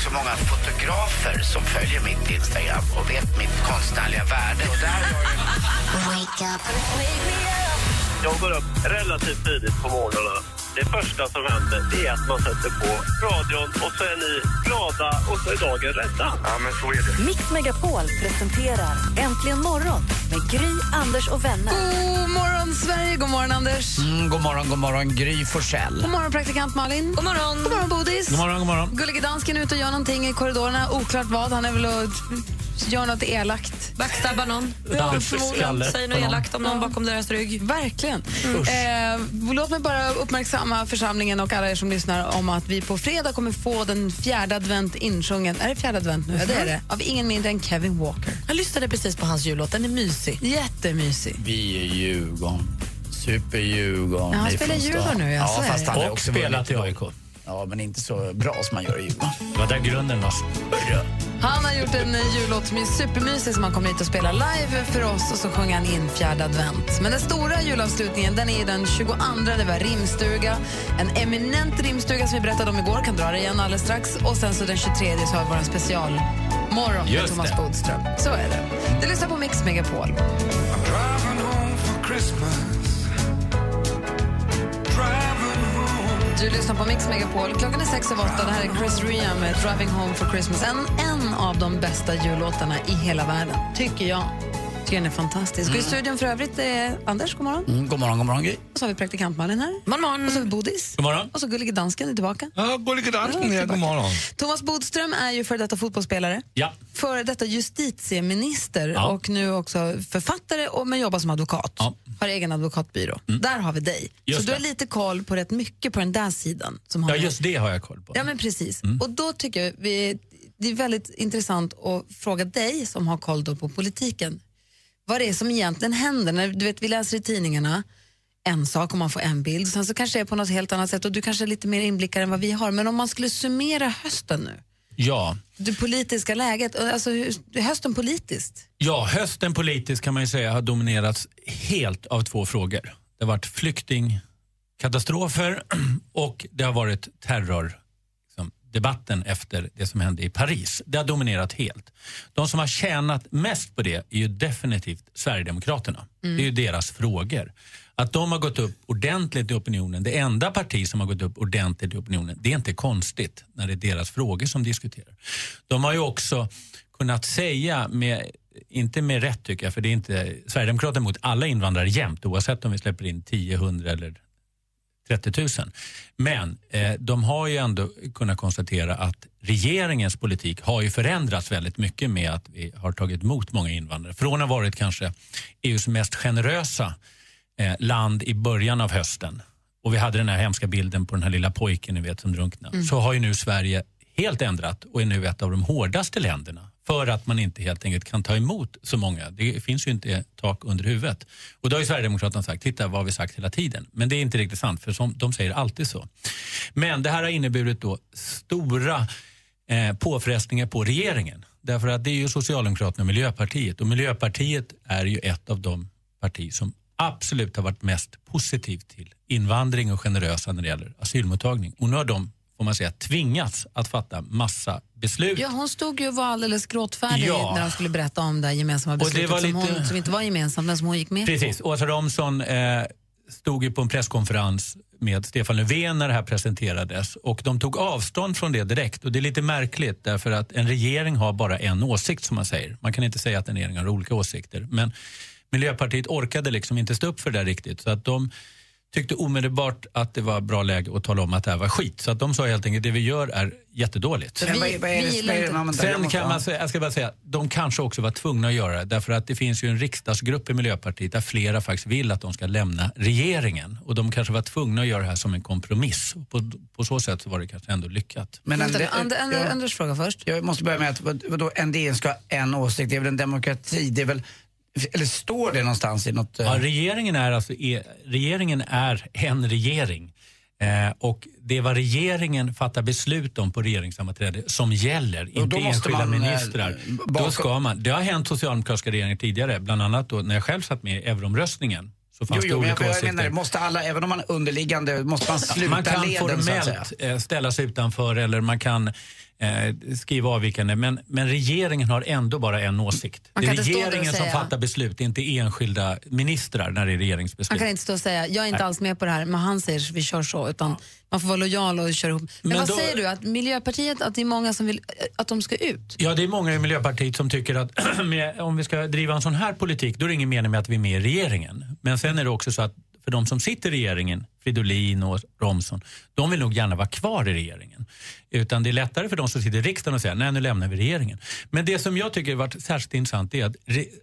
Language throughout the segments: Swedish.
också många fotografer som följer mitt Instagram och vet mitt konstnärliga värde. Och där har jag... Jag går upp relativt tidigt på morgnarna. Det första som händer det är att man sätter på radion och så är ni glada och så är dagen rädda. Ja, men så är det. Mix Megapol presenterar Äntligen morgon med Gry, Anders och vänner. God morgon, Sverige! God morgon, Anders. Mm, god morgon, god morgon, Gry Forssell. God morgon, praktikant Malin. God morgon, god morgon Bodis. God morgon, god morgon. Gullige dansken är ute och gör någonting i korridorerna. Oklart vad. Han är väl och gör något elakt. Backstabbar någon. Ja, förmodligen. Säger något elakt om någon bakom deras rygg. Verkligen. Eh, låt mig bara uppmärksamma församlingen och alla er som lyssnar om att vi på fredag kommer få den fjärde advent insjungen. Är det fjärde advent nu? Ja, det är det. Av ingen mindre än Kevin Walker. Jag lyssnade precis på hans jullåt. Den är mysig. Jättemysig. Vi är Djurgården. Super-Djurgården. Ja, han spelar. Djurgården nu, ja, så Ja, är fast han har också spelat i. AIK. Ja, men inte så bra som man gör i Djurgården. Det var där grunden var. Han har gjort en jullåt som är supermysig som han kommer hit och spelar live för oss och så sjunger han in fjärde advent. Men den stora julavslutningen den är den 22. Det var rimstuga. En eminent rimstuga som vi berättade om igår. Kan dra det igen alldeles strax. Och sen så den 23 så har vi vår specialmorgon med Thomas det. Bodström. Så är det. Du lyssnar på Mix Megapol. Du lyssnar på Mix Megapol. Klockan är sex över åtta. Det här är Chris Rea med Driving Home for Christmas. En, en av de bästa jullåtarna i hela världen, tycker jag. Den är fantastisk. Och I studion för övrigt är Anders, god morgon. Mm, god morgon, god morgon, Gry. Och så har vi praktikant Malin här. Morgon, morgon. Och så har vi Bodis. God morgon. Och så Gullige Dansken är tillbaka. Ja, gullige dansken, Ja, god morgon. Thomas Bodström är ju för detta fotbollsspelare. Ja. Före detta justitieminister Ja. och nu också författare och men jobbar som advokat. Ja. Mm. Har egen advokatbyrå. Där har vi dig. Just så du har det. lite koll på rätt mycket på den där sidan. Som har Ja, just det har jag koll på. Ja, men precis. Mm. Och då tycker jag vi, det är väldigt intressant att fråga dig som har koll på politiken. Vad det är som egentligen händer. När, du vet, vi läser i tidningarna en sak om man får en bild, sen så kanske det är på något helt annat sätt och du kanske är lite mer inblickad än vad vi har. Men om man skulle summera hösten nu, Ja. det politiska läget, alltså hösten politiskt. ja, hösten politiskt kan man säga har dominerats helt av två frågor. Det har varit flyktingkatastrofer och det har varit terror debatten efter det som hände i Paris. Det har dominerat helt. De som har tjänat mest på det är ju definitivt Sverigedemokraterna. Det är ju deras frågor. Att de har gått upp ordentligt i opinionen, det enda parti som har gått upp ordentligt i opinionen, det är inte konstigt när det är deras frågor som diskuterar. De har ju också kunnat säga, med, inte med rätt tycker jag, för det är inte Sverigedemokraterna mot alla invandrare jämt oavsett om vi släpper in 10, 100 eller 30 000. Men eh, de har ju ändå kunnat konstatera att regeringens politik har ju förändrats väldigt mycket med att vi har tagit emot många invandrare. Från att ha varit kanske EUs mest generösa eh, land i början av hösten och vi hade den här hemska bilden på den här lilla pojken ni vet som drunknade. Så har ju nu Sverige helt ändrat och är nu ett av de hårdaste länderna för att man inte helt enkelt kan ta emot så många. Det finns ju inte tak under huvudet. Och då har ju Sverigedemokraterna sagt, titta vad har vi sagt hela tiden. Men det är inte riktigt sant för som, de säger alltid så. Men det här har inneburit då stora eh, påfrestningar på regeringen. Därför att det är ju Socialdemokraterna och Miljöpartiet och Miljöpartiet är ju ett av de partier som absolut har varit mest positivt till invandring och generösa när det gäller asylmottagning. Och nu har de, får man säga, tvingats att fatta massa beslut. Ja, hon stod ju och var alldeles gråtfärdig Ja. när hon skulle berätta om det här gemensamma beslutet som, lite- hon, som inte var gemensamt men som hon gick med på. Precis. Åsa Romson eh, stod ju på en presskonferens med Stefan Löfven när det här presenterades och de tog avstånd från det direkt och det är lite märkligt därför att en regering har bara en åsikt som man säger. Man kan inte säga att en regering har olika åsikter men Miljöpartiet orkade liksom inte stå upp för det där riktigt så att de tyckte omedelbart att det var bra läge att tala om att det här var skit. Så att de sa helt enkelt det vi gör är jättedåligt. Vi det- jag Sen kan man säga, jag ska bara säga, de kanske också var tvungna att göra det därför att det finns ju en riksdagsgrupp i Miljöpartiet där flera faktiskt vill att de ska lämna regeringen och de kanske var tvungna att göra det här som en kompromiss. På, på så sätt så var det kanske ändå lyckat. Men Vänta, en- Ander, Ander, ja. Anders fråga först. Jag måste börja med att vad, vadå, en regering ska ha en åsikt, det är väl en demokrati, det är väl, eller står det någonstans i något... eh, Ja, regeringen, är alltså, är, regeringen är en regering. Eh, och det är vad regeringen fattar beslut om på regeringssammanträde som gäller, Och inte enskilda man, eh, ministrar. bakom- Då ska man. Det har hänt socialdemokratiska regeringar tidigare, bland annat då när jag själv satt med i euroomröstningen. Så Jo, fanns jo, det men jag, olika åsikter. menar, måste alla, även om man är underliggande, måste man sluta man kan leden formellt eh, ställa sig utanför eller man kan eh, skriva avvikande. Men, men regeringen har ändå bara en åsikt. Man Det är regeringen som säga- fattar beslut, inte enskilda ministrar när det är Man regeringsbeslut. kan inte stå och säga jag är inte alls med på det här, men han säger vi kör så. Utan Man får vara lojal och köra ihop. Men, Men vad då- säger du, att Miljöpartiet, att det är många som vill att de ska ut? Ja, det är många i Miljöpartiet som tycker att med, om vi ska driva en sån här politik då är det ingen mening med att vi är med i regeringen. Men sen är det också så att för de som sitter i regeringen, Fridolin och Romson, de vill nog gärna vara kvar i regeringen. Utan det är lättare för de som sitter i riksdagen att säga nej nu lämnar vi regeringen. Men det som jag tycker har varit särskilt intressant är att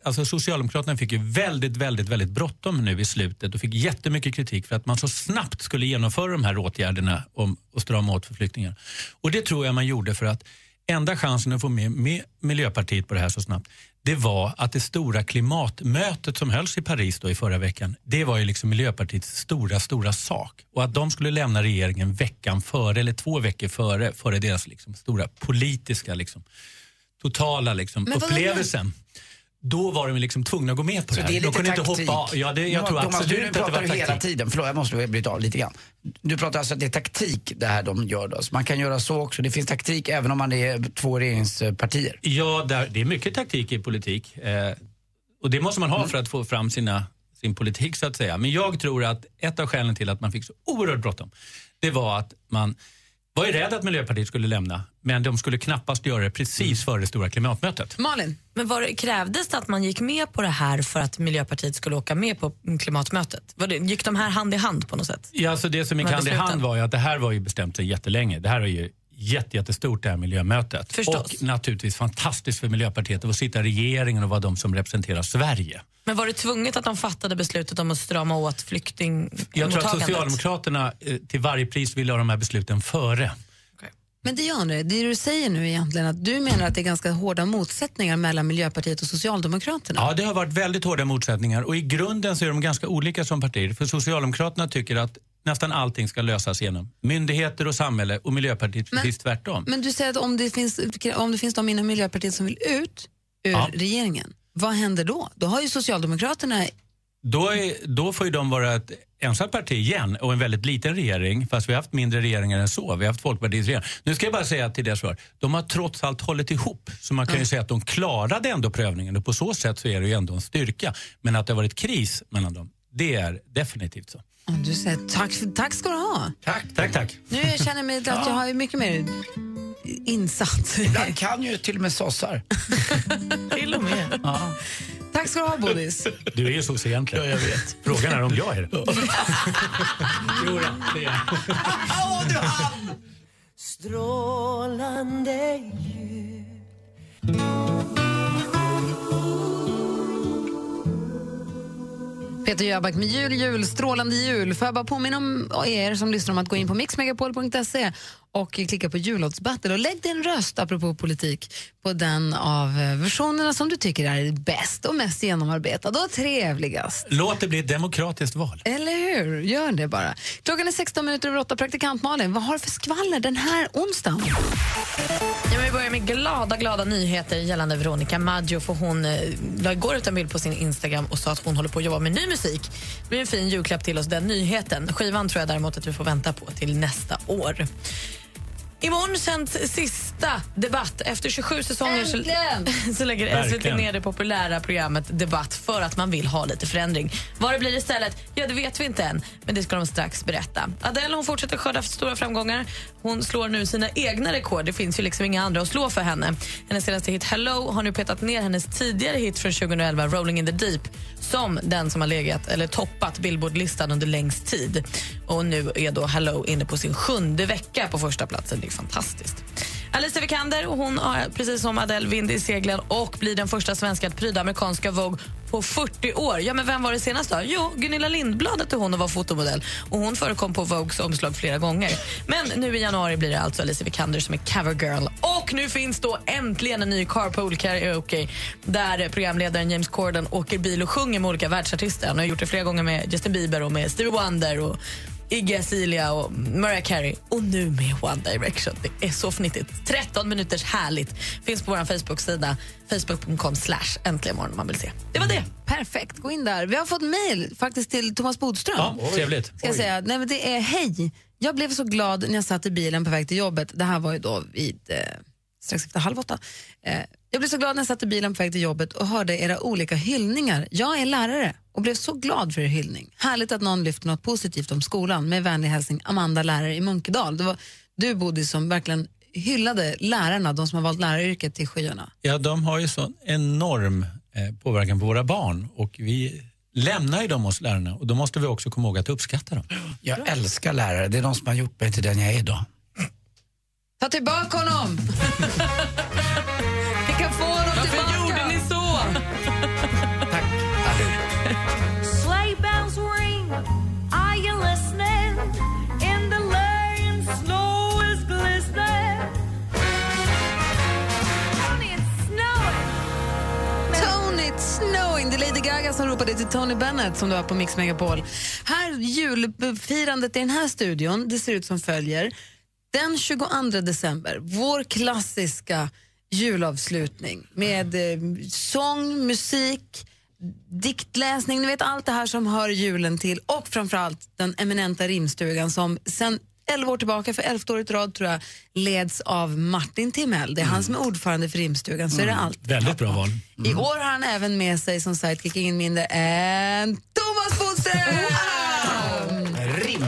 alltså Socialdemokraterna fick ju väldigt, väldigt, väldigt bråttom nu i slutet och fick jättemycket kritik för att man så snabbt skulle genomföra de här åtgärderna om att strama åt för flyktingar. Och det tror jag man gjorde för att enda chansen att få med, med Miljöpartiet på det här så snabbt det var att det stora klimatmötet som hölls i Paris då i förra veckan det var ju liksom Miljöpartiets stora, stora sak. Och att de skulle lämna regeringen veckan före eller två veckor före, före deras liksom stora politiska liksom, totala liksom, upplevelsen. Då var de liksom tvungna att gå med på Så det här. det är de lite kunde taktik. inte hoppa. Ja, det, jag tror Thomas, absolut du att det pratar var du hela taktik. tiden, förlåt jag måste bryta av lite grann. Du pratar alltså att det är taktik det här de gör då. Så man kan göra så också. Det finns taktik även om man är två regeringspartier. Ja, där, det är mycket taktik i politik. Eh, och det måste man ha för att få fram sina, sin politik så att säga. Men jag tror att ett av skälen till att man fick så oerhört bråttom, det var att man var ju rädd att Miljöpartiet skulle lämna, men de skulle knappast göra det precis före det stora klimatmötet. Malin? Men var det, krävdes det att man gick med på det här för att Miljöpartiet skulle åka med på klimatmötet? Var det, gick de här hand i hand på något sätt? Ja, alltså det som gick De hand i hand var ju att det här var ju bestämt sig jättelänge. Det här är ju jätte, jättestort det här miljömötet. Förstås. Och naturligtvis fantastiskt för Miljöpartiet att få sitta i regeringen och vara de som representerar Sverige. Men var det tvunget att de fattade beslutet om att strama åt Jag tror att flyktingmottagandet? Socialdemokraterna eh, till varje pris ville ha de här besluten före. Men det gör det. Det du säger nu egentligen att du menar att det är ganska hårda motsättningar mellan Miljöpartiet och Socialdemokraterna. Ja, det har varit väldigt hårda motsättningar och i grunden så är de ganska olika som partier. För Socialdemokraterna tycker att nästan allting ska lösas genom myndigheter och samhälle och Miljöpartiet precis tvärtom. Men du säger att om det finns, om det finns de inom Miljöpartiet som vill ut ur Ja. regeringen, vad händer då? Då har ju Socialdemokraterna Då, är, då får ju de vara ett ensamt parti igen och en väldigt liten regering. Fast vi har haft mindre regeringar än så. Vi har haft Folkpartiets regering. Nu ska jag bara säga till deras svar. De har trots allt hållit ihop. Så man kan ju säga att de klarade ändå prövningen och på så sätt så är det ju ändå en styrka. Men att det har varit kris mellan dem, det är definitivt så. Du säger tack, tack ska du ha. Tack, tack, tack. Nu känner jag mig att jag har mycket mer insatt. Ibland kan ju till och med sossar. till och med. Ja. Tack ska du ha, Bodis. Du är ju sosse egentligen. Ja, jag vet. Frågan är om jag är det. jo, det är jag. Åh, du hann! Strålande Peter Jöback med jul, jul, strålande jul. Får jag bara påminna om er som lyssnar om att gå in på mixmegapol.se och klicka på jullåtsbattle och lägg din röst, apropå politik, på den av eh, versionerna som du tycker är bäst och mest genomarbetad och trevligast. Låt det bli ett demokratiskt val. Eller hur? Gör det bara. Klockan är 16 minuter över 8. Praktikant Malin, vad har du för skvaller den här onsdagen? Ja, vi börjar med glada, glada nyheter gällande Veronica Maggio. För hon eh, la igår ut en bild på sin Instagram och sa att hon håller på att jobba med ny musik. Det blir en fin julklapp till oss, den nyheten. Skivan tror jag däremot att vi får vänta på till nästa år. Imorgon sänds sista debatt. Efter 27 säsonger så, så lägger SVT ner det populära programmet Debatt för att man vill ha lite förändring. Vad det blir istället, ja det vet vi inte än, men det ska de strax berätta. Adele hon fortsätter skörda stora framgångar. Hon slår nu sina egna rekord. Det finns ju liksom inga andra att slå för henne. Hennes senaste hit Hello har nu petat ner hennes tidigare hit från 2011, Rolling in the Deep, som den som har legat eller toppat Billboard-listan under längst tid. Och nu är då Hello inne på sin sjunde vecka på första platsen. Det är fantastiskt. Alicia Vikander hon har precis som Adele vind i seglen och blir den första svenska att pryda amerikanska Vogue på 40 år. Ja, men vem var det senast då? Jo, Gunilla Lindblad hette hon och var fotomodell. Och hon förekom på Vogues omslag flera gånger. Men nu i januari blir det alltså Alicia Vikander som är cover girl. Och nu finns då äntligen en ny carpool karaoke där programledaren James Corden åker bil och sjunger med olika världsartister. Han har gjort det flera gånger med Justin Bieber och med Stevie Wonder och Iggy Azalea och Mariah Carey och nu med One Direction. Det är så fnittigt. 13 minuters härligt. Finns på vår Facebook-sida facebook.com slash äntligen morgon om man vill se. Det var det. Perfekt, gå in där. Vi har fått mejl faktiskt till Thomas Bodström. Ja, trevligt. Ska jag säga. Nej, men det är hej. Jag blev så glad när jag satt i bilen på väg till jobbet. Det här var ju då vid eh, strax efter halv åtta. Eh, jag blev så glad när jag satt i bilen på väg till jobbet och hörde era olika hyllningar. Jag är lärare och blev så glad för er hyllning. Härligt att någon lyfter något positivt om skolan. Med vänlig hälsning Amanda, lärare i Munkedal. Det var du, Bodil, som verkligen hyllade lärarna, de som har valt läraryrket till skyarna. Ja, de har ju sån enorm eh, påverkan på våra barn och vi lämnar ju dem hos lärarna och då måste vi också komma ihåg att uppskatta dem. Jag älskar lärare, det är de som har gjort mig till den jag är idag. Ta tillbaka honom! Kan få honom Varför tillbaka! gjorde ni så? Tack. Sleigh bells ring. Are you listening? In the lane, snow is glistening. Honey, it's snowing. Tony It's snowing. Det är Lady Gaga som ropade till Tony Bennett som du har på Mix Megapol. Här, julfirandet i den här studion, det ser ut som följer. Den 22 december, vår klassiska julavslutning med eh, sång, musik, diktläsning, ni vet allt det här som hör julen till och framförallt den eminenta rimstugan som sen 11 år tillbaka, för 11 året i rad tror jag, leds av Martin Timell. Det är han som är ordförande för rimstugan, så är det allt. Väldigt bra val. I år har han även med sig som sidekick ingen mindre än Thomas Bodström!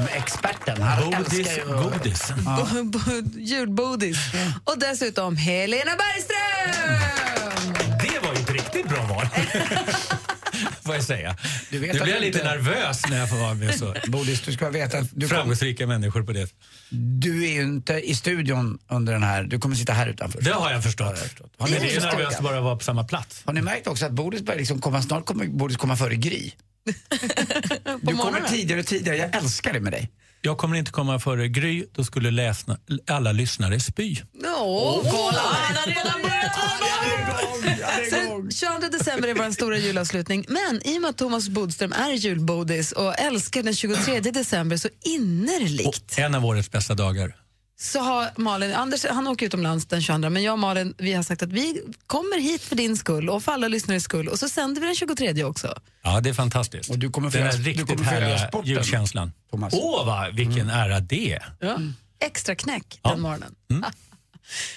Rimexperten. Han Bodis, ju... godis. Bo- Julbodis. Och dessutom Helena Bergström! Det var ju ett riktigt bra val. Får jag säga. Du vet Nu att blir jag lite inte- nervös när jag får vara med så Bodis, du ska veta att du, kom, framgångsrika människor på det. du är ju inte i studion under den här, du kommer sitta här utanför. Det har jag förstått. Ja, jag har förstått. Har, Men det ni, är ju nervöst att bara vara på samma plats. har ni märkt också att Bodis börjar liksom komma, snart kommer Bodis komma före Gry? Du kommer tidigare och tidigare, jag älskar det med dig. Jag kommer inte komma före Gry, då skulle läsna, alla lyssnare spy. Åh, kolla! Han har redan börjat Så 22 december är vår stora julavslutning. Men i och med att Thomas Bodström är julbodis och älskar den 23 december så innerligt Och en av årets bästa dagar. Så har Malin, Anders han åker utomlands den 22 men jag och Malin vi har sagt att vi kommer hit för din skull och för alla lyssnares skull och så sänder vi den 23 också. Ja, det är fantastiskt. Och du kommer få Den här riktigt härliga julkänslan. Åh, vad, vilken ära det. Ja. Extra knäck Ja. den morgonen.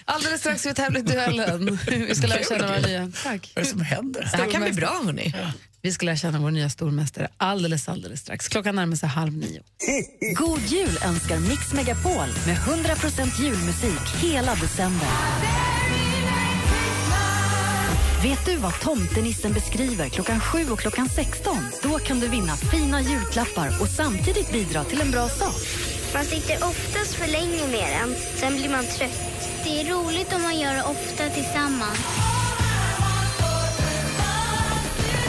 Alldeles strax ska vi tävla i duellen. Vi ska lära känna våra nya... Tack. Vad är det som händer? Det här kan bli bra, hörni. Vi ska lära känna vår nya stormästare alldeles, alldeles strax. Klockan närmar sig halv nio. God jul önskar Mix Megapol med 100% julmusik hela december. Vet du vad tomtenissen beskriver klockan 7 och klockan 16? Då kan du vinna fina julklappar och samtidigt bidra till en bra sak. Man sitter oftast för länge med den, sen blir man trött. Det är roligt om man gör det ofta tillsammans.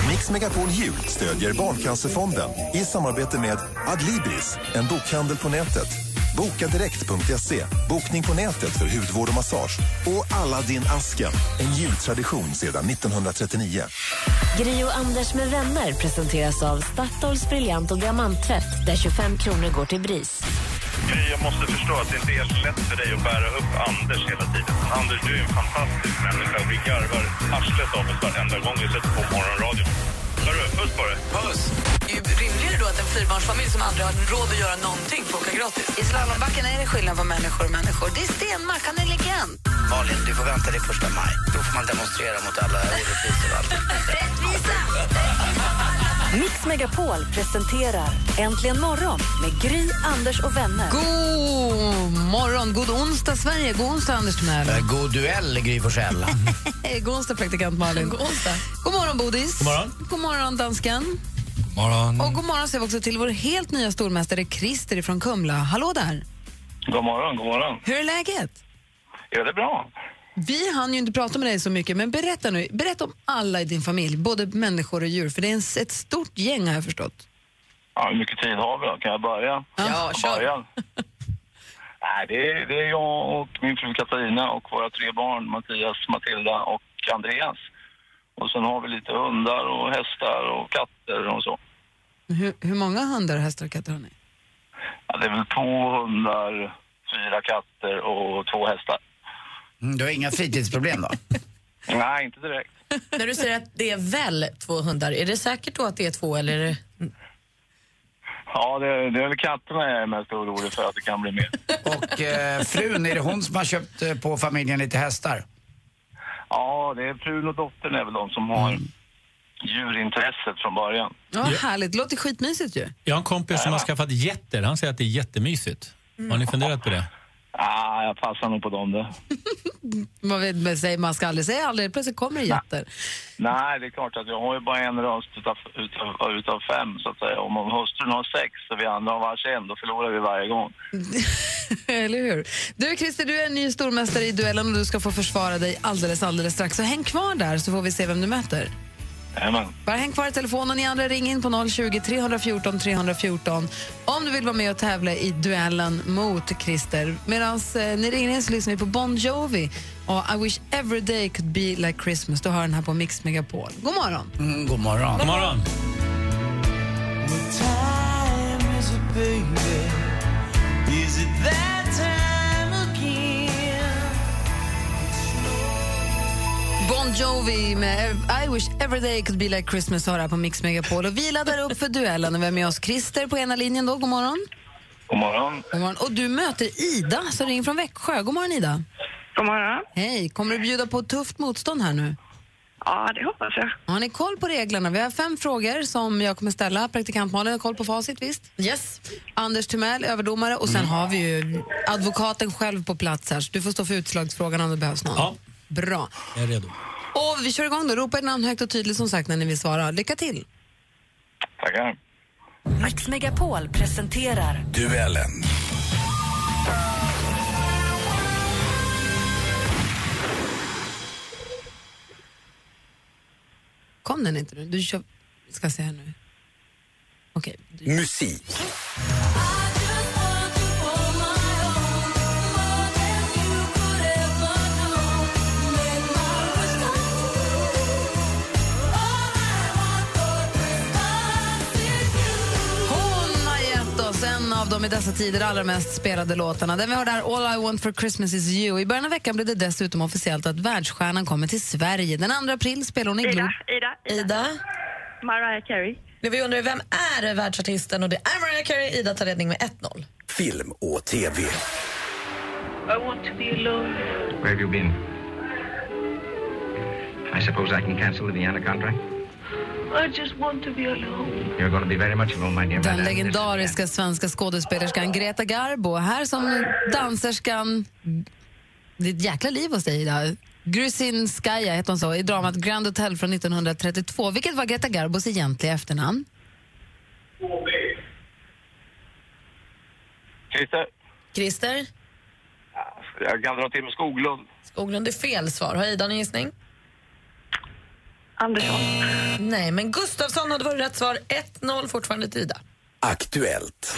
Mix Megapol Jul stödjer Barncancerfonden i samarbete med Adlibris, en bokhandel på nätet. Bokadirekt.se, bokning på nätet för hudvård och massage. Och Aladdin-asken, en jultradition sedan 1939. Gri och Anders med vänner presenteras av Statoils briljant och diamanttvätt där 25 kronor går till BRIS. Gry, jag måste förstå att det inte är helt lätt för dig att bära upp Anders hela tiden. Anders, du är en fantastisk människa och vi garvar arslet av oss varenda gång vi sätter på morgonradion. Hörru, puss på dig. Puss! Fyrbarnsfamilj som aldrig har råd att göra någonting får åka gratis. I slalombacken är det skillnad på människor och människor. Det är Stenmark, han är legend. Malin, du får vänta till första maj. Då får man demonstrera mot alla orättvisor och allt. Rättvisa! Mix Megapol presenterar Äntligen morgon med Gry, Anders och vänner. God morgon, god onsdag Sverige. God onsdag Anders Timell. Eh, God duell, Gry Forssell. God onsdag praktikant Malin. God onsdag. God morgon Bodis. God morgon. God morgon dansken. Morgon. Och god morgon säger vi också till vår helt nya stormästare Christer från Kumla. Hallå där. God morgon, god morgon. Hur är läget? Ja, det är bra. Vi hann ju inte prata med dig så mycket, men berätta nu. Berätta om alla i din familj, både människor och djur. För det är en, ett stort gäng har jag förstått. Ja, hur mycket tid har vi då? Kan jag börja? Ja, kör. Början. Nej, det är, det är jag och min fru Katarina och våra tre barn, Mattias, Matilda och Andreas. Och sen har vi lite hundar och hästar och katter och så. Hur, hur många hundar, hästar och katter har ni? Ja, det är väl två hundar, fyra katter och två hästar. Mm, du har inga fritidsproblem då? Nej, inte direkt. När du säger att det är väl två hundar, är det säkert då att det är två eller? är det- Ja, det, det är väl katterna jag är mest orolig för att det kan bli mer. Och eh, frun, är det hon som har köpt eh, på familjen lite hästar? Ja, det är frun och dottern är väl de som har djurintresset från början. Ja, härligt. Det låter skitmysigt ju. Jag har en kompis som har skaffat getter. Han säger att det är jättemysigt. Har ni funderat på det? Ah, jag passar nog på dem det. Man, vet, man, säger, man ska aldrig säga aldrig. Plötsligt kommer det jätter. Nej, det är klart att jag har ju bara en röst utav, utav, utav fem så att säga. Om hustrun har sex och vi andra har varsin, då förlorar vi varje gång. Eller hur? Du Christer, du är en ny stormästare i duellen och du ska få försvara dig alldeles, alldeles strax. Så häng kvar där så får vi se vem du möter. Jajamän. Bara häng kvar i telefonen. Ni andra ring in på 020 314 314 om du vill vara med och tävla i duellen mot Christer. Medan eh, ni ringer in så lyssnar vi på Bon Jovi och I wish every day could be like Christmas. Du har den här på Mix Megapol. God morgon! Mm, god morgon. God morgon. Bon Jovi med I wish every day could be like Christmas har här på Mix Megapol. Och vi laddar upp för duellen och vi har med oss Christer på ena linjen. Då. God morgon. God morgon. God morgon. Och du möter Ida som ringer från Växjö. God morgon Ida. God morgon. Hej. Kommer du bjuda på ett tufft motstånd här nu? Ja, det hoppas jag. Har ni koll på reglerna? Vi har fem frågor som jag kommer ställa. Praktikant Malin har koll på facit, visst? Yes. Anders Timell, överdomare. Och sen har vi ju advokaten själv på plats här. Så du får stå för utslagsfrågan om det behövs någon. Ja. Bra. Jag är redo. Och vi kör igång då. Ropa ett namn högt och tydligt som sagt när ni vill svara. Lycka till. Tackar. Mix Megapol presenterar Duellen. Kom den inte nu? Du kör... ska se här nu. Okej. Musik. Av de i dessa tider allra mest spelade låtarna. Den vi hörde här, All I want for Christmas is you. I början av veckan blev det dessutom officiellt att världsstjärnan kommer till Sverige. Den 2 april spelar hon i Globen. Ida, Ida. Ida? Mariah Carey. Det vi undrar vem är världsartisten? Och det är Mariah Carey. Ida tar ledning med 1-0. Film och TV. I want to be alone. Where have you been? I suppose I can cancel the Vienna contract? I just want to be alone. You're going to be very much alone, my dear Den legendariska svenska skådespelerskan Greta Garbo. Här som danserskan... Det är ett jäkla liv hos dig idag. Grusinskaja heter hon så, i dramat Grand Hotel från 1932. Vilket var Greta Garbos egentliga efternamn? Christer, Christer? jag kan dra till med Skoglund. Skoglund är fel svar. Har Ida en gissning? Andersson. Nej, men Gustafsson hade varit rätt svar. 1-0 fortfarande till Ida. Aktuellt.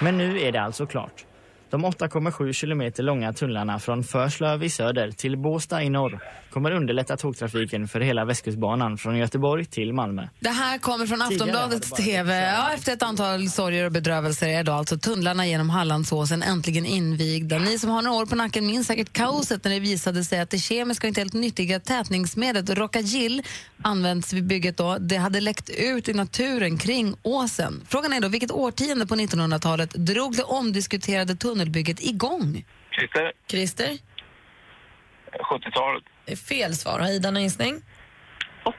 Men nu är det alltså klart. De 8,7 kilometer långa tunnlarna från Förslöv i söder till Båstad i norr kommer underlätta tågtrafiken för hela Västkustbanan från Göteborg till Malmö. Det här kommer från Aftonbladets TV. Ja, efter ett antal sorger och bedrövelser är då alltså tunnlarna genom Hallandsåsen äntligen invigda. Ni som har några år på nacken minns säkert kaoset när det visade sig att det kemiska och inte helt nyttiga tätningsmedlet Rockagill används vid bygget då. Det hade läckt ut i naturen kring åsen. Frågan är då, vilket årtionde på 1900-talet drog det omdiskuterade tunnelbygget igång? Christer, Christer? 70-talet. Det är fel svar. Har Ida någon gissning? 80.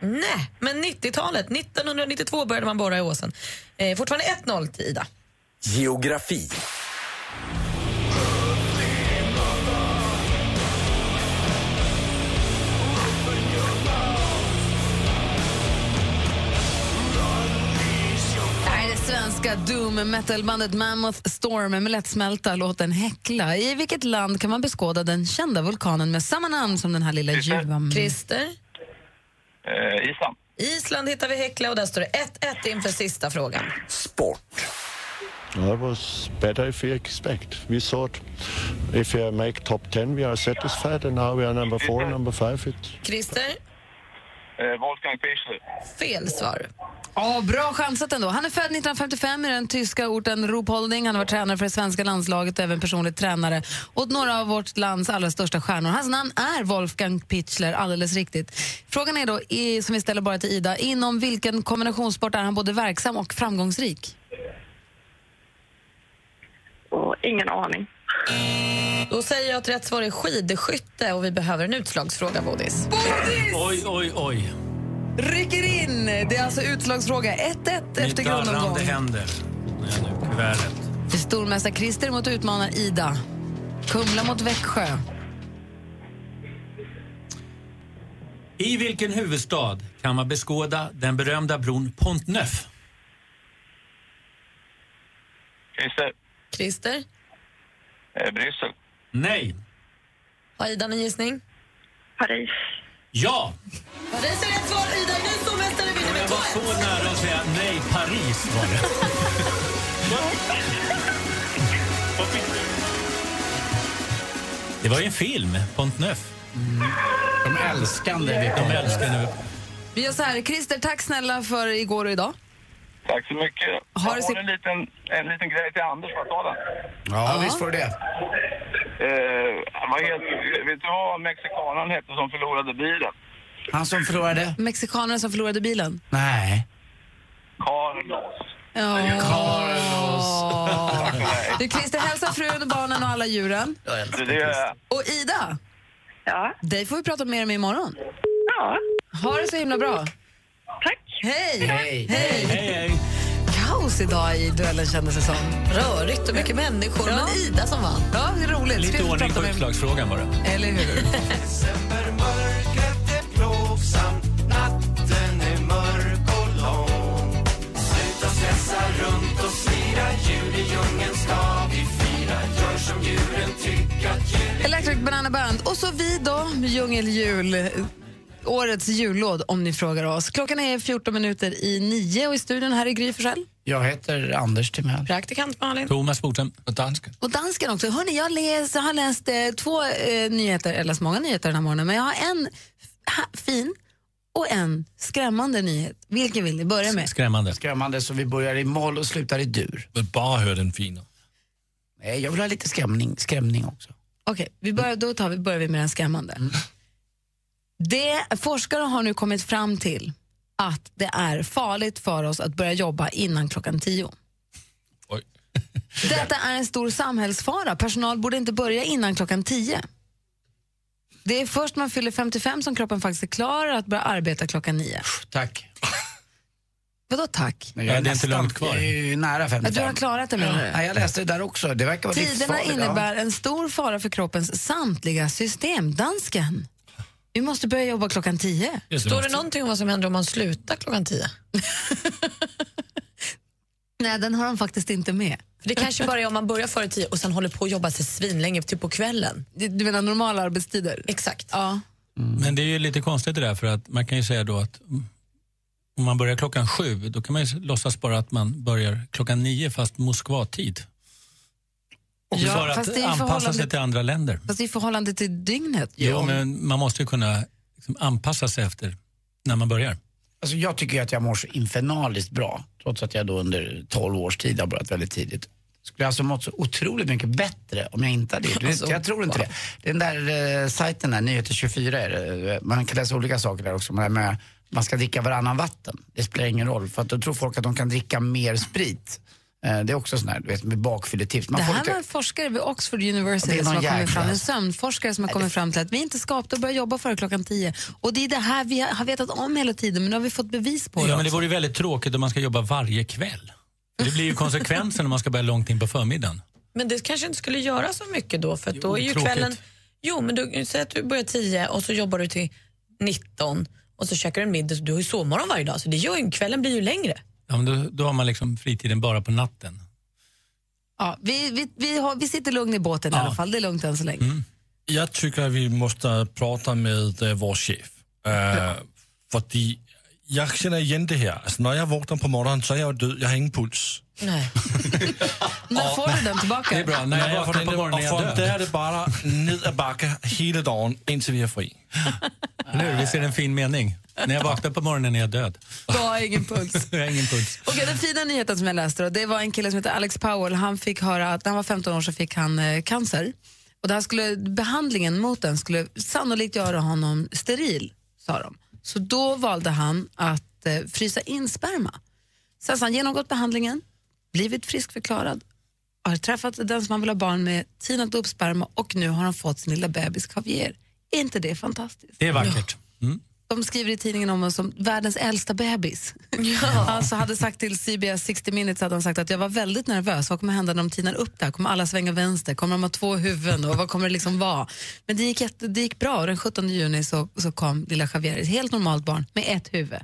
Nej, men 90-talet. 1992 började man borra i åsen. Eh, fortfarande 1-0 till Ida. Geografi. Svenska doom metal-bandet Mammoth Storm med lättsmälta låten Häckla. I vilket land kan man beskåda den kända vulkanen med samma namn som den här lilla ljuvan? Christer? Eh, Island. Island hittar vi Häckla och där står det 1-1 inför sista frågan. That was better if we expect. We thought if we make top 10 we are satisfied and now we are number four, number five. It... Christer? Eh, Wolfgang Pichler. Fel svar. Ja, bra chansat ändå. Han är född 1955 i den tyska orten Ruhpolding. Han har varit tränare för det svenska landslaget och även personlig tränare åt några av vårt lands allra största stjärnor. Hans namn är Wolfgang Pichler, alldeles riktigt. Frågan är då, som vi ställer bara till Ida, inom vilken kombinationssport är han både verksam och framgångsrik? Och ingen aning. Då säger jag att rätt svar är skidskytte och vi behöver en utslagsfråga, Bodis. Oj, oj, oj. Rycker in! Det är alltså utslagsfråga 1-1 efter Mitt grundomgång. darrande händer. Nu kuvertet. Det är stormästare Christer mot utmanar Ida. Kumla mot Växjö. I vilken huvudstad kan man beskåda den berömda bron Pont Neuf? Christer, Christer? Eh, Bryssel. Nej. Har Ida en gissning? Paris. Ja! Paris är rätt svar. Ida är nu stormästare vinner Jag var 2-1. så nära att säga nej, Paris var det. Det var ju en film, Pont Neuf. De älskande vi De älskande. Vi gör så här, Christer, tack snälla för igår och idag. Tack så mycket. Har jag du har sett- en liten, en liten grej till Anders. Får jag ta den? Ja, visst får du det. Eh, vad heter, vet du vad mexikanen hette som förlorade bilen? Han som förlorade? Mexikanerna som förlorade bilen. Nej. Carlos. Ja. Carlos. Du, Christer, hälsa frun och barnen och alla djuren. Det, det är... Och Ida, Ja. dig får vi prata mer med imorgon. Ja. Ha det så himla bra. Tack. Hej! Hej. Hej! Hej. Kaos idag i duellen kändes det som. Rörigt och mycket människor, Ja. men Ida som vann. Ja, det är roligt. Lite ordning på utslagsfrågan bara. Eller hur? Electric Banana Band och så vi då, djungeljul. Årets jullåd om ni frågar oss. Klockan är 14 minuter i nio och i studion här är Gry Forssell. Jag heter Anders Timell. Praktikant Malin. Thomas Bodström. Och dansken. Och dansken också. Hörrni, jag, läs, jag har läst eh, två eh, nyheter, eller läst många nyheter den här morgonen, men jag har en ha, fin och en skrämmande nyhet. Vilken vill ni börja med? Skrämmande. Skrämmande så vi börjar i moll och slutar i dur. Men bara hör den fina. Nej, jag vill ha lite skrämning, skrämning också. Okej, vi börjar, då tar vi, börjar vi med den skrämmande. Det, forskare har nu kommit fram till att det är farligt för oss att börja jobba innan klockan tio. Oj. Detta är en stor samhällsfara. Personal borde inte börja innan klockan tio. Det är först när man fyller 55 som kroppen faktiskt är klar att börja arbeta klockan nio. Tack. Vadå tack? Men Ja, det är inte långt kvar. Jag är ju nära Ja, 55. du har klarat det menar du? Ja, jag läste det där också. Det verkar vara Tiderna ja. innebär en stor fara för kroppens samtliga system. Dansken, vi måste börja jobba klockan tio. Står det någonting om vad som händer om man slutar klockan tio? Nej, den har de faktiskt inte med. För det kanske bara är om man börjar före tio och sen håller på att jobba sig svinlänge, typ på kvällen. Du menar normala arbetstider? Exakt. Ja. Men det är ju lite konstigt det där för att man kan ju säga då att mm, om man börjar klockan sju då kan man ju låtsas bara att man börjar klockan nio fast Moskva-tid. För att anpassa sig till andra länder. Fast i förhållande till dygnet. Jo, men man måste ju kunna liksom, anpassa sig efter när man börjar. Alltså jag tycker att jag mår så infernaliskt bra, trots att jag då under 12 års tid har börjat väldigt tidigt. Skulle jag alltså mått så otroligt mycket bättre om jag inte hade gjort det? Alltså, jag tror inte wow. det. Den där eh, sajten där, Nyheter 24 är det. Man kan läsa olika saker där också. Men med, man ska dricka varannan vatten. Det spelar ingen roll, för att då tror folk att de kan dricka mer sprit. Eh, det är också sån här, du vet, med bakfylletips. Man det får här lite- var en forskare vid Oxford University är som har kommit fram, jäkla- en sömnforskare som har kommit fram till att vi inte ska upp och börja jobba före klockan tio. Och det är det här vi har vetat om hela tiden, men nu har vi fått bevis på det Ja, men det vore ju väldigt tråkigt om man ska jobba varje kväll. Det blir ju konsekvensen om man ska börja långt in på förmiddagen. Men det kanske inte skulle göra så mycket då, för att då är ju tråkigt. kvällen... Jo, men du, säg att du börjar 10 och så jobbar du till 19 och så käkar du en middag, så du har ju sovmorgon varje dag, så det gör ju, kvällen blir ju längre. Ja, men då, då har man liksom fritiden bara på natten. Ja, vi, vi, vi, har, vi sitter lugn i båten i alla fall, det är lugnt än så länge. Mm. Jag tycker att vi måste prata med uh, vår chef. Uh, för jag känner igen det här. Alltså, när jag vaknar på morgonen så är jag död, jag har ingen puls. Nej. När får du den tillbaka? Det är bra. När jag vaknar får på morgonen är jag och från död. där är det bara nedbacke hela dagen intill vi är fri. Visst är det en fin mening? När jag vaknar på morgonen är jag död. Du har ingen puls. jag har ingen puls. Okej, den fina nyheten som jag läste då, det var en kille som heter Alex Powell. Han fick höra att när han var 15 år så fick han eh, cancer. Och det här skulle, behandlingen mot den skulle sannolikt göra honom steril, sa de. Så då valde han att eh, frysa in sperma. Sen har han genomgått behandlingen, blivit friskförklarad, har träffat den som han vill ha barn med, tinat upp sperma och nu har han fått sin lilla bebis Javier. Är inte det fantastiskt? Det är vackert. Mm. De skriver i tidningen om honom som världens äldsta bebis. Alltså hade sagt till CBS 60 minutes hade han sagt att jag var väldigt nervös. Vad kommer hända när de tinar upp det här? Kommer alla svänga vänster? Kommer de ha två huvuden? Och vad kommer det liksom vara? Men det gick, jätte, det gick bra och den 17 juni så, så kom lilla Javier, ett helt normalt barn med ett huvud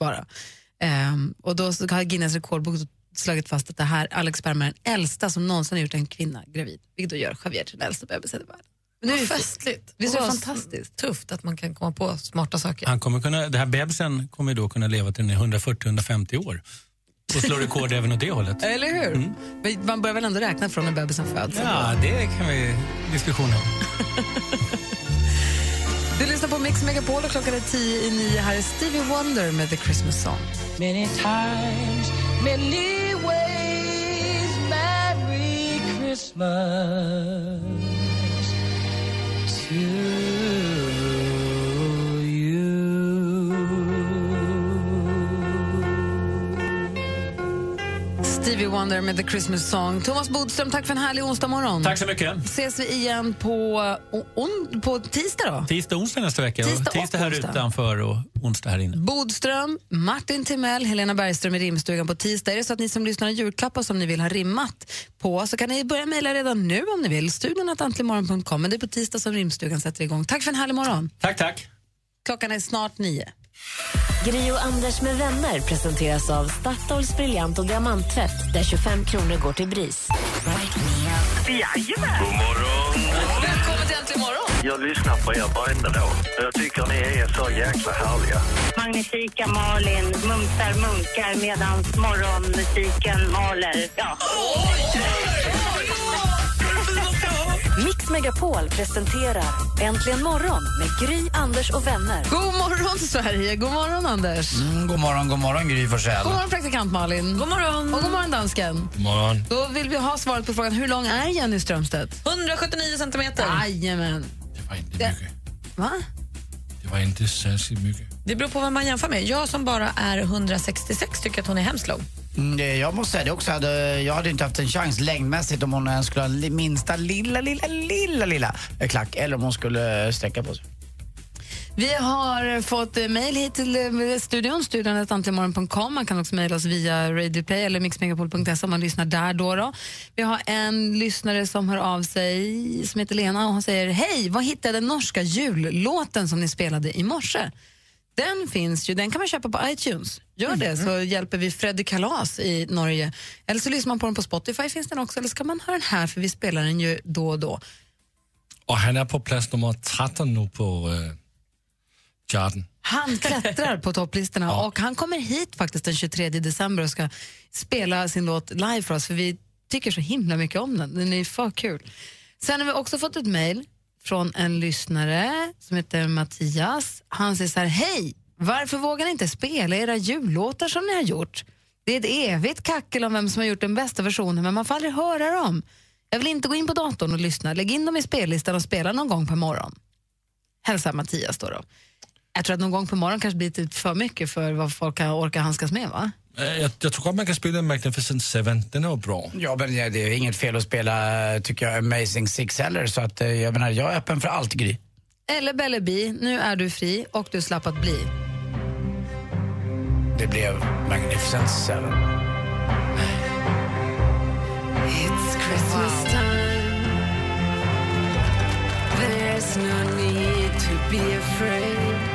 bara. Ehm, och då så har Guinness rekordbok slagit fast att det här Alex Sperma är den äldsta som någonsin har gjort en kvinna gravid. Vilket då gör Javier till den äldsta bebisen i världen. Nu är det festligt. Visst är det fantastiskt? Tufft att man kan komma på smarta saker. Han kommer kunna, det här bebisen kommer då kunna leva till den är 140-150 år. Och slå rekord även åt det hållet. Eller hur? Men Man börjar väl ändå räkna från när bebisen föds? Ja, det kan vi diskussionen om. Du lyssnar på Mix Megapol och klockan är tio i nio. Här är Stevie Wonder med The Christmas Song. Many times, many ways, Merry Christmas to Stevie Wonder med The Christmas Song. Thomas Bodström, tack för en härlig onsdag morgon. Tack så mycket. Ses vi igen på, on, på tisdag då? Tisdag och onsdag nästa vecka. Tisdag tisdag här onsdag. utanför och onsdag här inne. Bodström, Martin Timell, Helena Bergström i rimstugan på tisdag. Är det så att ni som lyssnar har julklappar som ni vill ha rimmat på så kan ni börja mejla redan nu om ni vill. Studion. Men det är på tisdag som rimstugan sätter igång. Tack för en härlig morgon. Tack, tack. Klockan är snart nio. Gri och Anders med vänner presenteras av Statoils briljant och diamanttvätt där 25 kronor går till BRIS. Jajamän! God morgon! Välkommen till Äntligen morgon! Jag lyssnar på er varenda dag. Jag tycker ni är så jäkla härliga. Magnifika Malin mumsar munkar medan morgonmusiken maler. Ja. Mix Megapol presenterar Äntligen morgon med Gry, Anders och vänner. God morgon, Sverige! God morgon, Anders! Mm, god morgon, god morgon Gry Forssell. God morgon, praktikant Malin. God morgon. Och god morgon, dansken. God morgon. Då vill vi ha svaret på frågan hur lång är Jenny Strömstedt? 179 centimeter. Jajamän. Det var inte mycket. Va? Det var inte särskilt mycket. Det beror på vad man jämför med. Jag som bara är 166 tycker att hon är hemskt lång. Mm, eh, jag måste säga det också. Hade, jag hade inte haft en chans längdmässigt om hon ens skulle ha minsta lilla, lilla, lilla, lilla klack eller om hon skulle eh, sträcka på sig. Vi har fått mejl hit till studion, studion.antligenmorgon.com. Man kan också mejla oss via radioplay eller mixmegapol.se om man lyssnar där. Då, då Vi har en lyssnare som hör av sig som heter Lena och hon säger Hej, vad hittade den norska jullåten som ni spelade i morse? Den finns ju, den kan man köpa på iTunes. Gör det så hjälper vi Freddy Kalas i Norge. Eller så lyssnar man på den på Spotify finns den också. Eller så kan man höra den här för vi spelar den ju då och då. Och han är på plats nummer 13 nu på uh, charten. Han klättrar på topplistorna och han kommer hit faktiskt den 23 december och ska spela sin låt live för oss. För vi tycker så himla mycket om den. Den är för kul. Sen har vi också fått ett mejl från en lyssnare som heter Mattias. Han säger så här, hej! Varför vågar ni inte spela era jullåtar som ni har gjort? Det är ett evigt kackel om vem som har gjort den bästa versionen men man får aldrig höra dem. Jag vill inte gå in på datorn och lyssna. Lägg in dem i spellistan och spela någon gång per morgon. Hälsa Mattias då. då. Jag tror att någon gång per morgon kanske blir lite för mycket för vad folk kan orka handskas med va? Eh, Jag, jag tror att man kan spela Magnificent Seven, den är bra. Ja, men det är inget fel att spela, tycker jag, Amazing Six heller. Så att, eh, jag menar, jag är öppen för allt, Gry. Eller Belle Bi, nu är du fri och du slapp att bli. Det blev Magnificent Seven. It's Christmas time. There's no need to be afraid.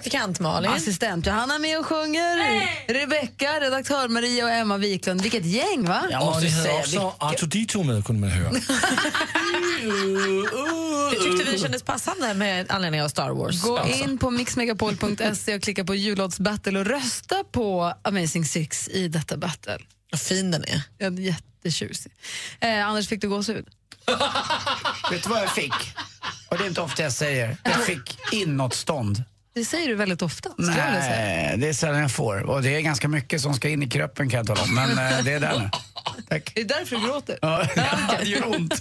Praktikant Malin. Assistent Johanna med och sjunger. Rebecka, redaktör Maria och Emma Wiklund. Vilket gäng va? Och ni hade också Artudito med kunde man höra. Det tyckte vi kändes passande med anledning av Star Wars. Gå alltså. in på mixmegapol.se och klicka på jullåtsbattle och rösta på Amazing Six i detta battle. Vad fin den är. Ja, jättetjusig. Eh, Anders, fick du gåshud? Vet du vad jag fick? Och det är inte ofta jag säger. Jag fick inåtstånd. Det säger du väldigt ofta. Nej, det är sällan jag får. Och det är ganska mycket som ska in i kroppen kan jag tala om. Men eh, det är där nu. Tack. Är det därför du gråter? Ja, det gör ont.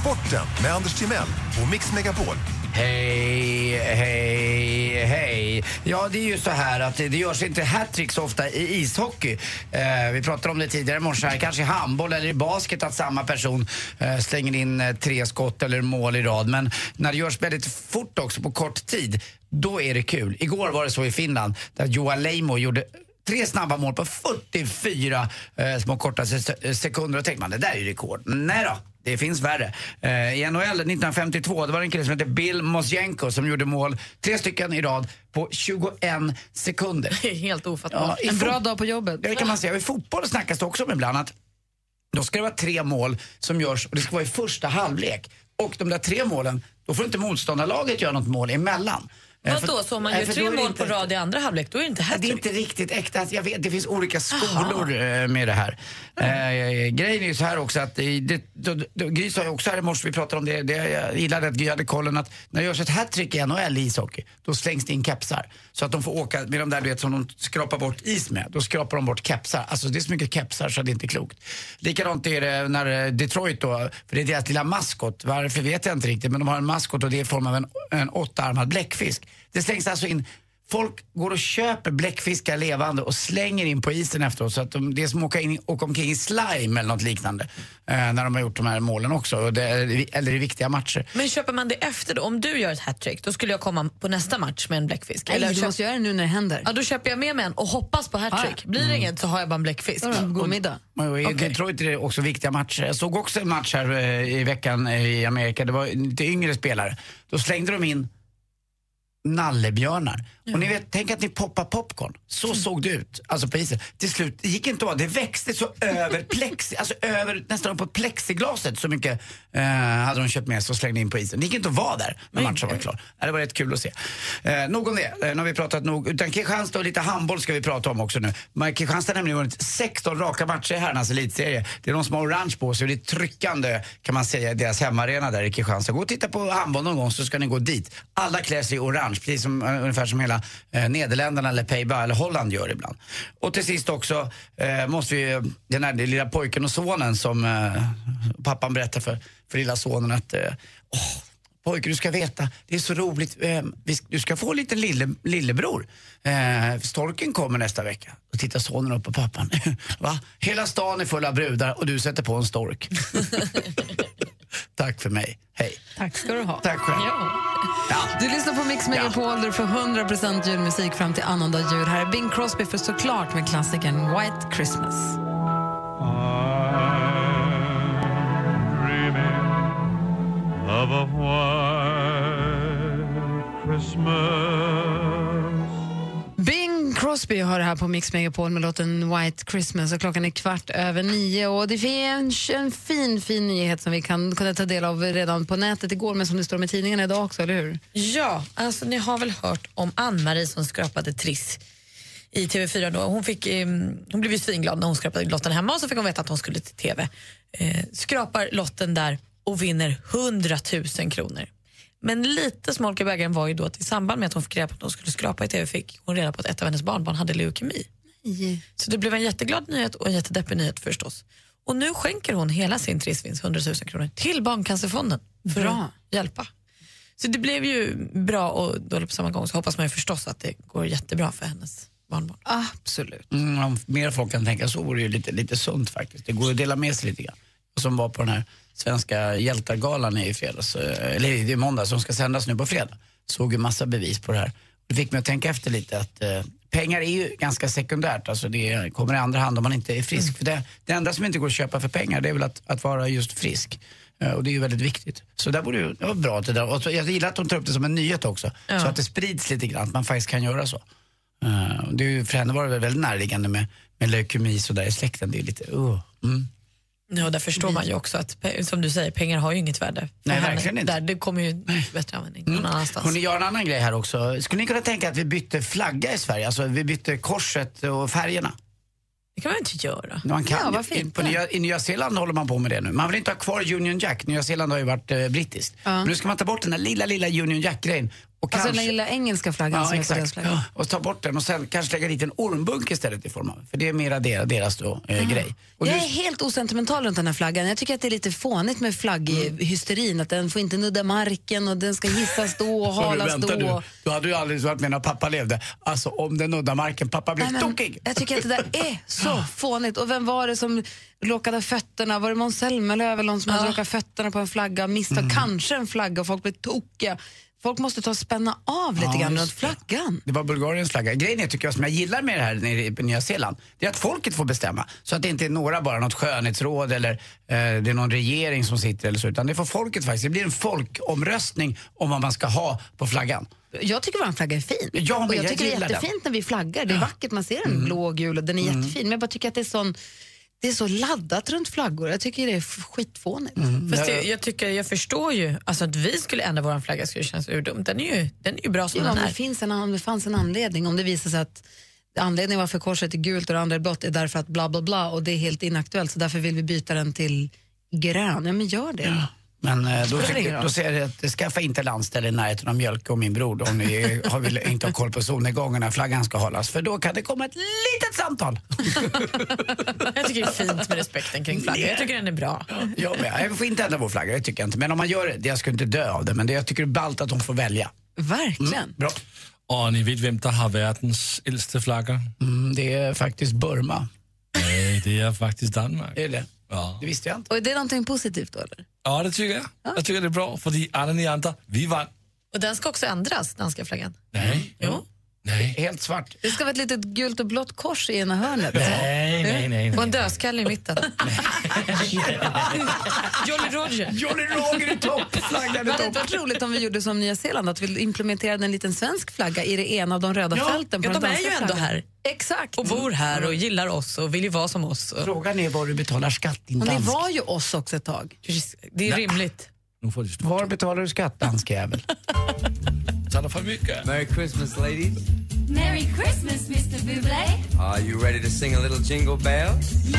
Sporten med Anders Timell och Mix Megapol. Hej, hej, hej. Ja, det är ju så här att det görs inte hattrick så ofta i ishockey. Eh, vi pratade om det tidigare i morse här. Kanske i handboll eller i basket att samma person eh, slänger in eh, tre skott eller mål i rad. Men när det görs väldigt fort också, på kort tid, då är det kul. Igår var det så i Finland där Joa Leimo gjorde Tre snabba mål på 44 eh, små korta se- sekunder. Och tänkte man, det där är ju rekord. Nej då, det finns värre. Eh, I NHL 1952 det var en kille som hette Bill Mosjenko som gjorde mål, tre stycken i rad, på 21 sekunder. Helt ofattbart. i en bra dag på jobbet. Ja, det kan man säga. Och I fotboll snackas det också om ibland att då ska det vara tre mål som görs och det ska vara i första halvlek. Och de där tre målen, då får inte motståndarlaget göra något mål emellan. Eh, Vadå, så om man gör tre mål inte- på rad i andra halvlek, då är det inte Ja, Det är hattrick? inte riktigt äkta. Jag vet, det finns olika skolor eh, med det här. Eh, grejen är ju så här också att det, då, då, Gry sa ju också här i morse, vi pratade om det, det jag gillade att Gry hade kollen att när det görs ett hattrick i NHL i ishockey, då slängs det in kepsar. Så att de får åka med de där du vet som de skrapar bort is med, då skrapar de bort kepsar. Alltså det är så mycket kepsar så det är inte klokt. Likadant är det när eh, Detroit då, för det är deras lilla maskot, varför vet jag inte riktigt, men de har en maskot och det är i form av en, en åttaarmad bläckfisk. Det slängs alltså in Folk går och köper bläckfiskar levande och slänger in på isen efteråt så att de, det är som att åka, in, åka omkring i slime eller något liknande. Eh, när de har gjort de här målen också, och det, eller i viktiga matcher. Men köper man det efter då? Om du gör ett hattrick, då skulle jag komma på nästa match med en bläckfisk. Nej, du köp- måste göra det nu när det händer. Ja, då köper jag med mig en och hoppas på hattrick. Blir det inget så har jag bara en bläckfisk. Du god middag. Och I Detroit är det också viktiga matcher. Jag såg också en match här eh, i veckan eh, i Amerika. Det var lite yngre spelare. Då slängde de in nallebjörnar. Och ni vet, tänk att ni poppar popcorn. Så såg det ut, alltså på isen. Till slut, det gick inte att. Det växte så över plexi, alltså över nästan på plexiglaset. Så mycket eh, hade de köpt med sig och slängde in på isen. Det gick inte att vara där när matchen var klar. Ja, Det var rätt kul att se. Eh, nog om det, eh, nu har vi pratat nog. Utan Kristianstad och lite handboll ska vi prata om också nu. Men Kristianstad har nämligen vunnit 16 raka matcher i herrarnas elitserie. Det är de som har orange på sig och det är tryckande kan man säga i deras hemmaarena där i Kristianstad. Gå och titta på handboll någon gång så ska ni gå dit. Alla klär sig i orange, precis som, eh, ungefär som hela eh, Nederländerna eller Payba eller Holland gör ibland. Och till sist också eh, måste vi, den här lilla pojken och sonen som eh, pappan berättar för, för lilla sonen att eh, Pojke, du ska veta, det är så roligt. Eh, du ska få en liten lille, lillebror. Eh, storken kommer nästa vecka. Och tittar sonen upp på pappan. Va? Hela stan är full av brudar och du sätter på en stork. Tack för mig. Hej. Tack ska du ha. Tack själv. Du lyssnar på Mix Megapol där du får 100% julmusik fram till annandag jul. Här är Bing Crosby för såklart med klassikern White Christmas. of a white Christmas. Crosby har det här på Mix Megapol med låten White Christmas och klockan är kvart över nio och det finns en fin, fin nyhet som vi kan kunde ta del av redan på nätet igår men som det står med tidningarna idag också, eller hur? Ja, alltså ni har väl hört om Ann-Marie som skrapade Triss i TV4 då. Hon, fick, eh, hon blev ju svinglad när hon skrapade lotten hemma och så fick hon veta att hon skulle till TV. Eh, skrapar lotten där och vinner 100 000 kronor. Men lite smolk i bägaren var ju då att i samband med att hon fick reda på att hon skulle skrapa i TV fick hon reda på att ett av hennes barnbarn hade leukemi. Så det blev en jätteglad nyhet och en jättedeppig nyhet förstås. Och nu skänker hon hela sin trissvinst, 100 000 kronor, till Barncancerfonden för Bra. att hjälpa. Så det blev ju bra och dåligt på samma gång. Så hoppas man ju förstås att det går jättebra för hennes barnbarn. Absolut. Mm, om mer folk kan tänka så vore det ju lite, lite sunt faktiskt. Det går att dela med sig lite grann. Och som var på den här svenska hjältargalan i fredags, eh, eller i måndags, som ska sändas nu på fredag. Såg ju massa bevis på det här. Det fick mig att tänka efter lite att eh, pengar är ju ganska sekundärt. Alltså det kommer i andra hand om man inte är frisk. För det, det enda som inte går att köpa för pengar det är väl att, att vara just frisk. Eh, Och det är ju väldigt viktigt. Så där borde ju, det var bra att det där. Och jag gillar att de tar upp det som en nyhet också. Ja. Så att det sprids lite grann, att man faktiskt kan göra så. Det är ju, för henne var det väl väldigt närliggande med, med leukemi så där i släkten. Det är lite, uh, mm. Ja, där förstår man ju också att, som du säger, pengar har ju inget värde. Nej, henne. verkligen inte. Mm. Där, det kommer ju bättre användning någon annanstans. Jag har en annan grej här också. Skulle ni kunna tänka att vi bytte flagga i Sverige? Alltså vi bytte korset och färgerna. Det kan man inte göra. Man kan, Ja, varför inte? på Nya, I Nya Zeeland håller man på med det nu. Man vill inte ha kvar Union Jack. Nya Zeeland har ju varit eh, brittiskt. Ja. Men nu ska man ta bort den där lilla, lilla Union Jack-grejen Och Alltså den lilla engelska flaggan som Ja, är deras exakt. flagga. Ja, och ta bort den och sen kanske lägga dit en ormbunk istället i form av, för det är mera deras, deras då, eh, grej. Och jag nu- är helt osentimental runt den här flaggan. Jag tycker att det är lite fånigt med flagghysterin. Att den får inte nudda marken och den ska hissas då och halas då. Du, du hade ju aldrig varit med när pappa levde. Alltså om den nuddar marken, pappa blir tokig. Jag tycker att det där är så fånigt. Och vem var det som råkade fötterna? Var det Måns Zelmerlöw eller någon som hade råkat fötterna på en flagga misstag? Mm. Kanske en flagga och folk blev tokiga. Folk måste ta och spänna av lite Ja, grann runt flaggan. Det var Bulgariens flagga. Grejen är, tycker jag, som jag gillar med det här nere i Nya Zeeland, det är att folket får bestämma. Så att det inte är några bara, något skönhetsråd eller eh, det är någon regering som sitter eller så, utan det får folket faktiskt. Det blir en folkomröstning om vad man ska ha på flaggan. Jag tycker vår flagga är fin. Ja, men och jag jag tycker det är gillar den. jättefint när vi flaggar. Det är vackert, man ser en blå och gul och den är jättefin. Men jag bara tycker att det är, sån, det är så laddat runt flaggor. Jag tycker det är skitfånigt. Fast jag, jag, tycker, jag förstår ju, alltså att vi skulle ändra vår flagga skulle kännas urdumt. Den är ju, den är ju bra som Ja, den är. det, finns en, om det fanns en anledning, om det visar sig att anledningen varför korset är gult och det andra är blått är därför att bla bla bla och det är helt inaktuellt så därför vill vi byta den till grön. Ja men gör det. Men eh, då, roll. då säger jag att skaffa inte landställe i närheten av Mjölke och min bror då, om ni har, vill inte har koll på solnedgången när flaggan ska hållas. För då kan det komma ett litet samtal. Jag tycker det är fint med respekten kring flaggan. Jag tycker den är bra. Jag med. Jag får inte ändra vår flagga, det tycker jag inte. Men om man gör det, jag skulle inte dö av det, men det, jag tycker det är ballt att de får välja. Verkligen. Bra. Och ni vet vem der har världens äldsta flagga? Mm, det är faktiskt Burma. Nej, det är faktiskt Danmark. Är det? Ja. Det visste jag inte. Och är det någonting positivt då eller? Ja, det tycker jag. Jag tycker det är bra, för alla ni andra, vi vann. Och den ska också ändras, danska flaggan. Nej. Jo. Nej. Helt svart. Det ska vara ett litet gult och blått kors i ena hörnet. Nej, nej, nej. Och en dödskalle i mitten. Jolly Roger. Jolly Roger i topp, flaggan Det hade inte varit roligt om vi gjorde som Nya Zeeland, att vi implementerade en liten svensk flagga i det ena av de röda Ja, fälten på ja, den de är ju ändå flaggan. här. Exakt. Och bor här och gillar oss och vill ju vara som oss. Frågan är var du betalar skatt, din Och ni dansk. var ju oss också ett tag. Det är rimligt. Var betalar du skatt, dansk jävel? Talar för mycket. Merry Christmas, ladies. Merry Christmas, Mr. Bublé. Are you ready to sing a little jingle bells?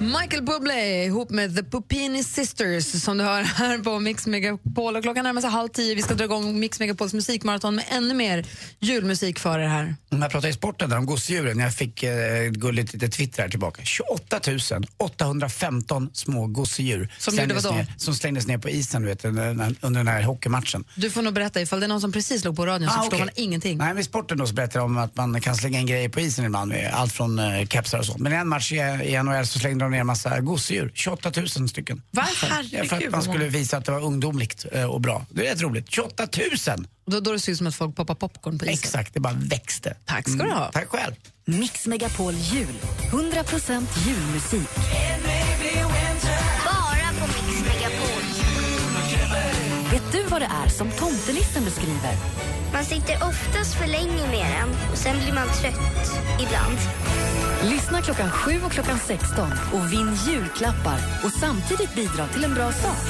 Michael Bublé ihop med The Pupini Sisters som du hör här på Mix Megapol. Och klockan närmar sig halv tio. Vi ska dra igång Mix Megapols musikmaraton med ännu mer julmusik för er här. Jag pratade i sporten där om gosedjuren, jag fick eh, gulligt litet twitter här tillbaka. 28 815 små gosedjur Som slängdes ner, som slängdes ner på isen vet, under, under den här hockeymatchen. Du får nog berätta ifall det är någon som precis låg på radion så Ah, förstår man ingenting. Nej, men i sporten då så berättar de om att man kan slänga in grejer på isen ibland, med allt från eh, kepsar och sånt. Men i en match i, i NHL så slängde de ner en massa gosedjur, 28 000 stycken. Varför? Ja, för att man skulle visa att det var ungdomligt eh, och bra. Det är rätt roligt. 28 000! Och då, då det ser ut som att folk poppar popcorn på isen. Exakt, det bara växte. Tack ska du ha. Tack själv. Mix Megapol Jul. 100% julmusik. Vet du vad det är som tomtenissen beskriver? Man sitter oftast för länge med den och sen blir man trött ibland. Lyssna klockan 7 och klockan 16 och vinn julklappar och samtidigt bidra till en bra sak.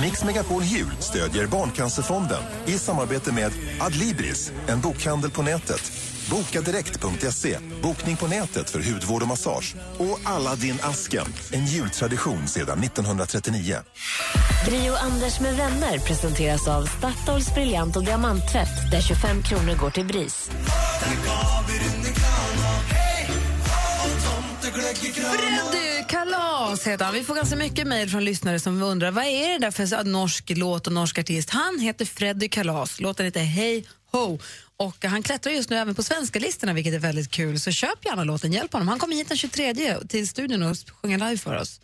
Mix Megapol Jul stödjer Barncancerfonden i samarbete med Adlibris, en bokhandel på nätet. Bokadirekt.se, bokning på nätet för hudvård och massage. Och din asken en jultradition sedan 1939. Gri och Anders med vänner presenteras av Statoils briljant och diamanttvätt där 25 kronor går till BRIS. Freddy Kalas heter han. Vi får ganska mycket mejl från lyssnare som undrar vad är det där för norsk låt och norsk artist. Han heter Freddy Kalas. Låten heter Hey Ho. Och han klättrar just nu även på svenska listorna vilket är väldigt kul. Så köp gärna låten, hjälp honom. Han kommer hit den 23 till studion och sjunger live för oss.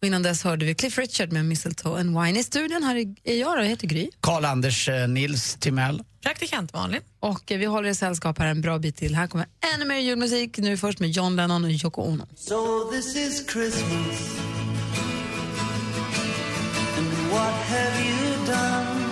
Och innan dess hörde vi Cliff Richard med Mistletoe and Wine. I studion här är är jag då, jag heter Gry. Karl-Anders eh, Nils Timell. Praktikant Malin. Och eh, vi håller i sällskap här en bra bit till. Här kommer ännu mer julmusik. Nu först med John Lennon och Yoko Ono. So this is Christmas. And what have you done?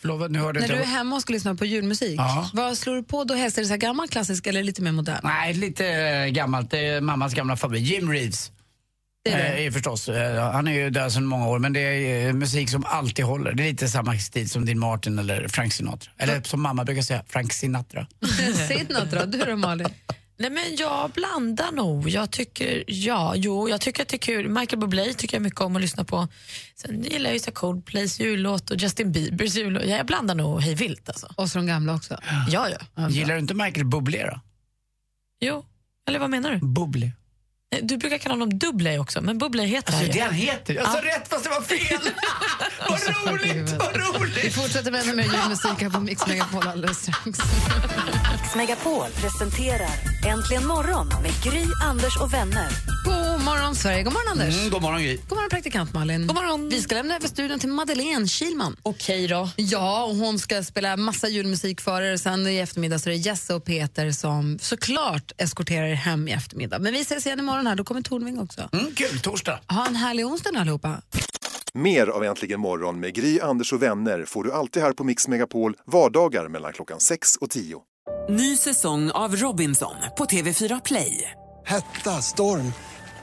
Förlåt, nu hörde när du är hemma och ska lyssna på julmusik, Ja. vad slår du på då helst? Är det så här gammal klassisk eller lite mer modern? Nej, lite eh, gammalt. Det är mammas gamla favorit. Jim Reeves. Det är det. Eh, förstås. Eh, Han är ju död sedan många år men det är eh, musik som alltid håller. Det är lite samma stil som Dean Martin eller Frank Sinatra. Eller som mamma brukar säga, Frank Sinatra. Sinatra, du då Malin? Nej, men jag blandar nog. Jag tycker, ja, jo, jag tycker att det är kul. Michael Bublé tycker jag mycket om att lyssna på. Sen gillar jag ju så Coldplays jullåt och Justin Biebers jullåt. Ja, jag blandar nog hej vilt alltså. Och så de gamla också? Ja, ja. Gillar du inte Michael Bublé då? Jo, eller vad menar du? Bublé. Nej, Du brukar kalla honom Dublé också, men Bublé heter Alltså han det ju. han heter. Jag sa rätt fast det var fel. vad roligt, vad roligt. Vi fortsätter med ännu mer julmusik här på Mix Megapol alldeles strax. Mix Megapol presenterar Äntligen morgon med Gry, Anders och vänner. God morgon, Sverige. God morgon, Anders. Mm, god morgon Gry. God morgon, praktikant Malin. God morgon. Vi ska lämna över studion till Madeleine Kilman. Okej då. Ja, och hon ska spela massa julmusik för er. Sen i eftermiddag så är det Jesse och Peter som såklart eskorterar er hem i eftermiddag. Men vi ses igen imorgon här. Då kommer Tornving också. Mm, kul, torsdag. Ha en härlig onsdag nu allihopa. Mer av Äntligen morgon med Gry, Anders och vänner får du alltid här på Mix Megapol vardagar mellan klockan 6 och 10. Ny säsong av Robinson på TV4 Play. Hetta, storm,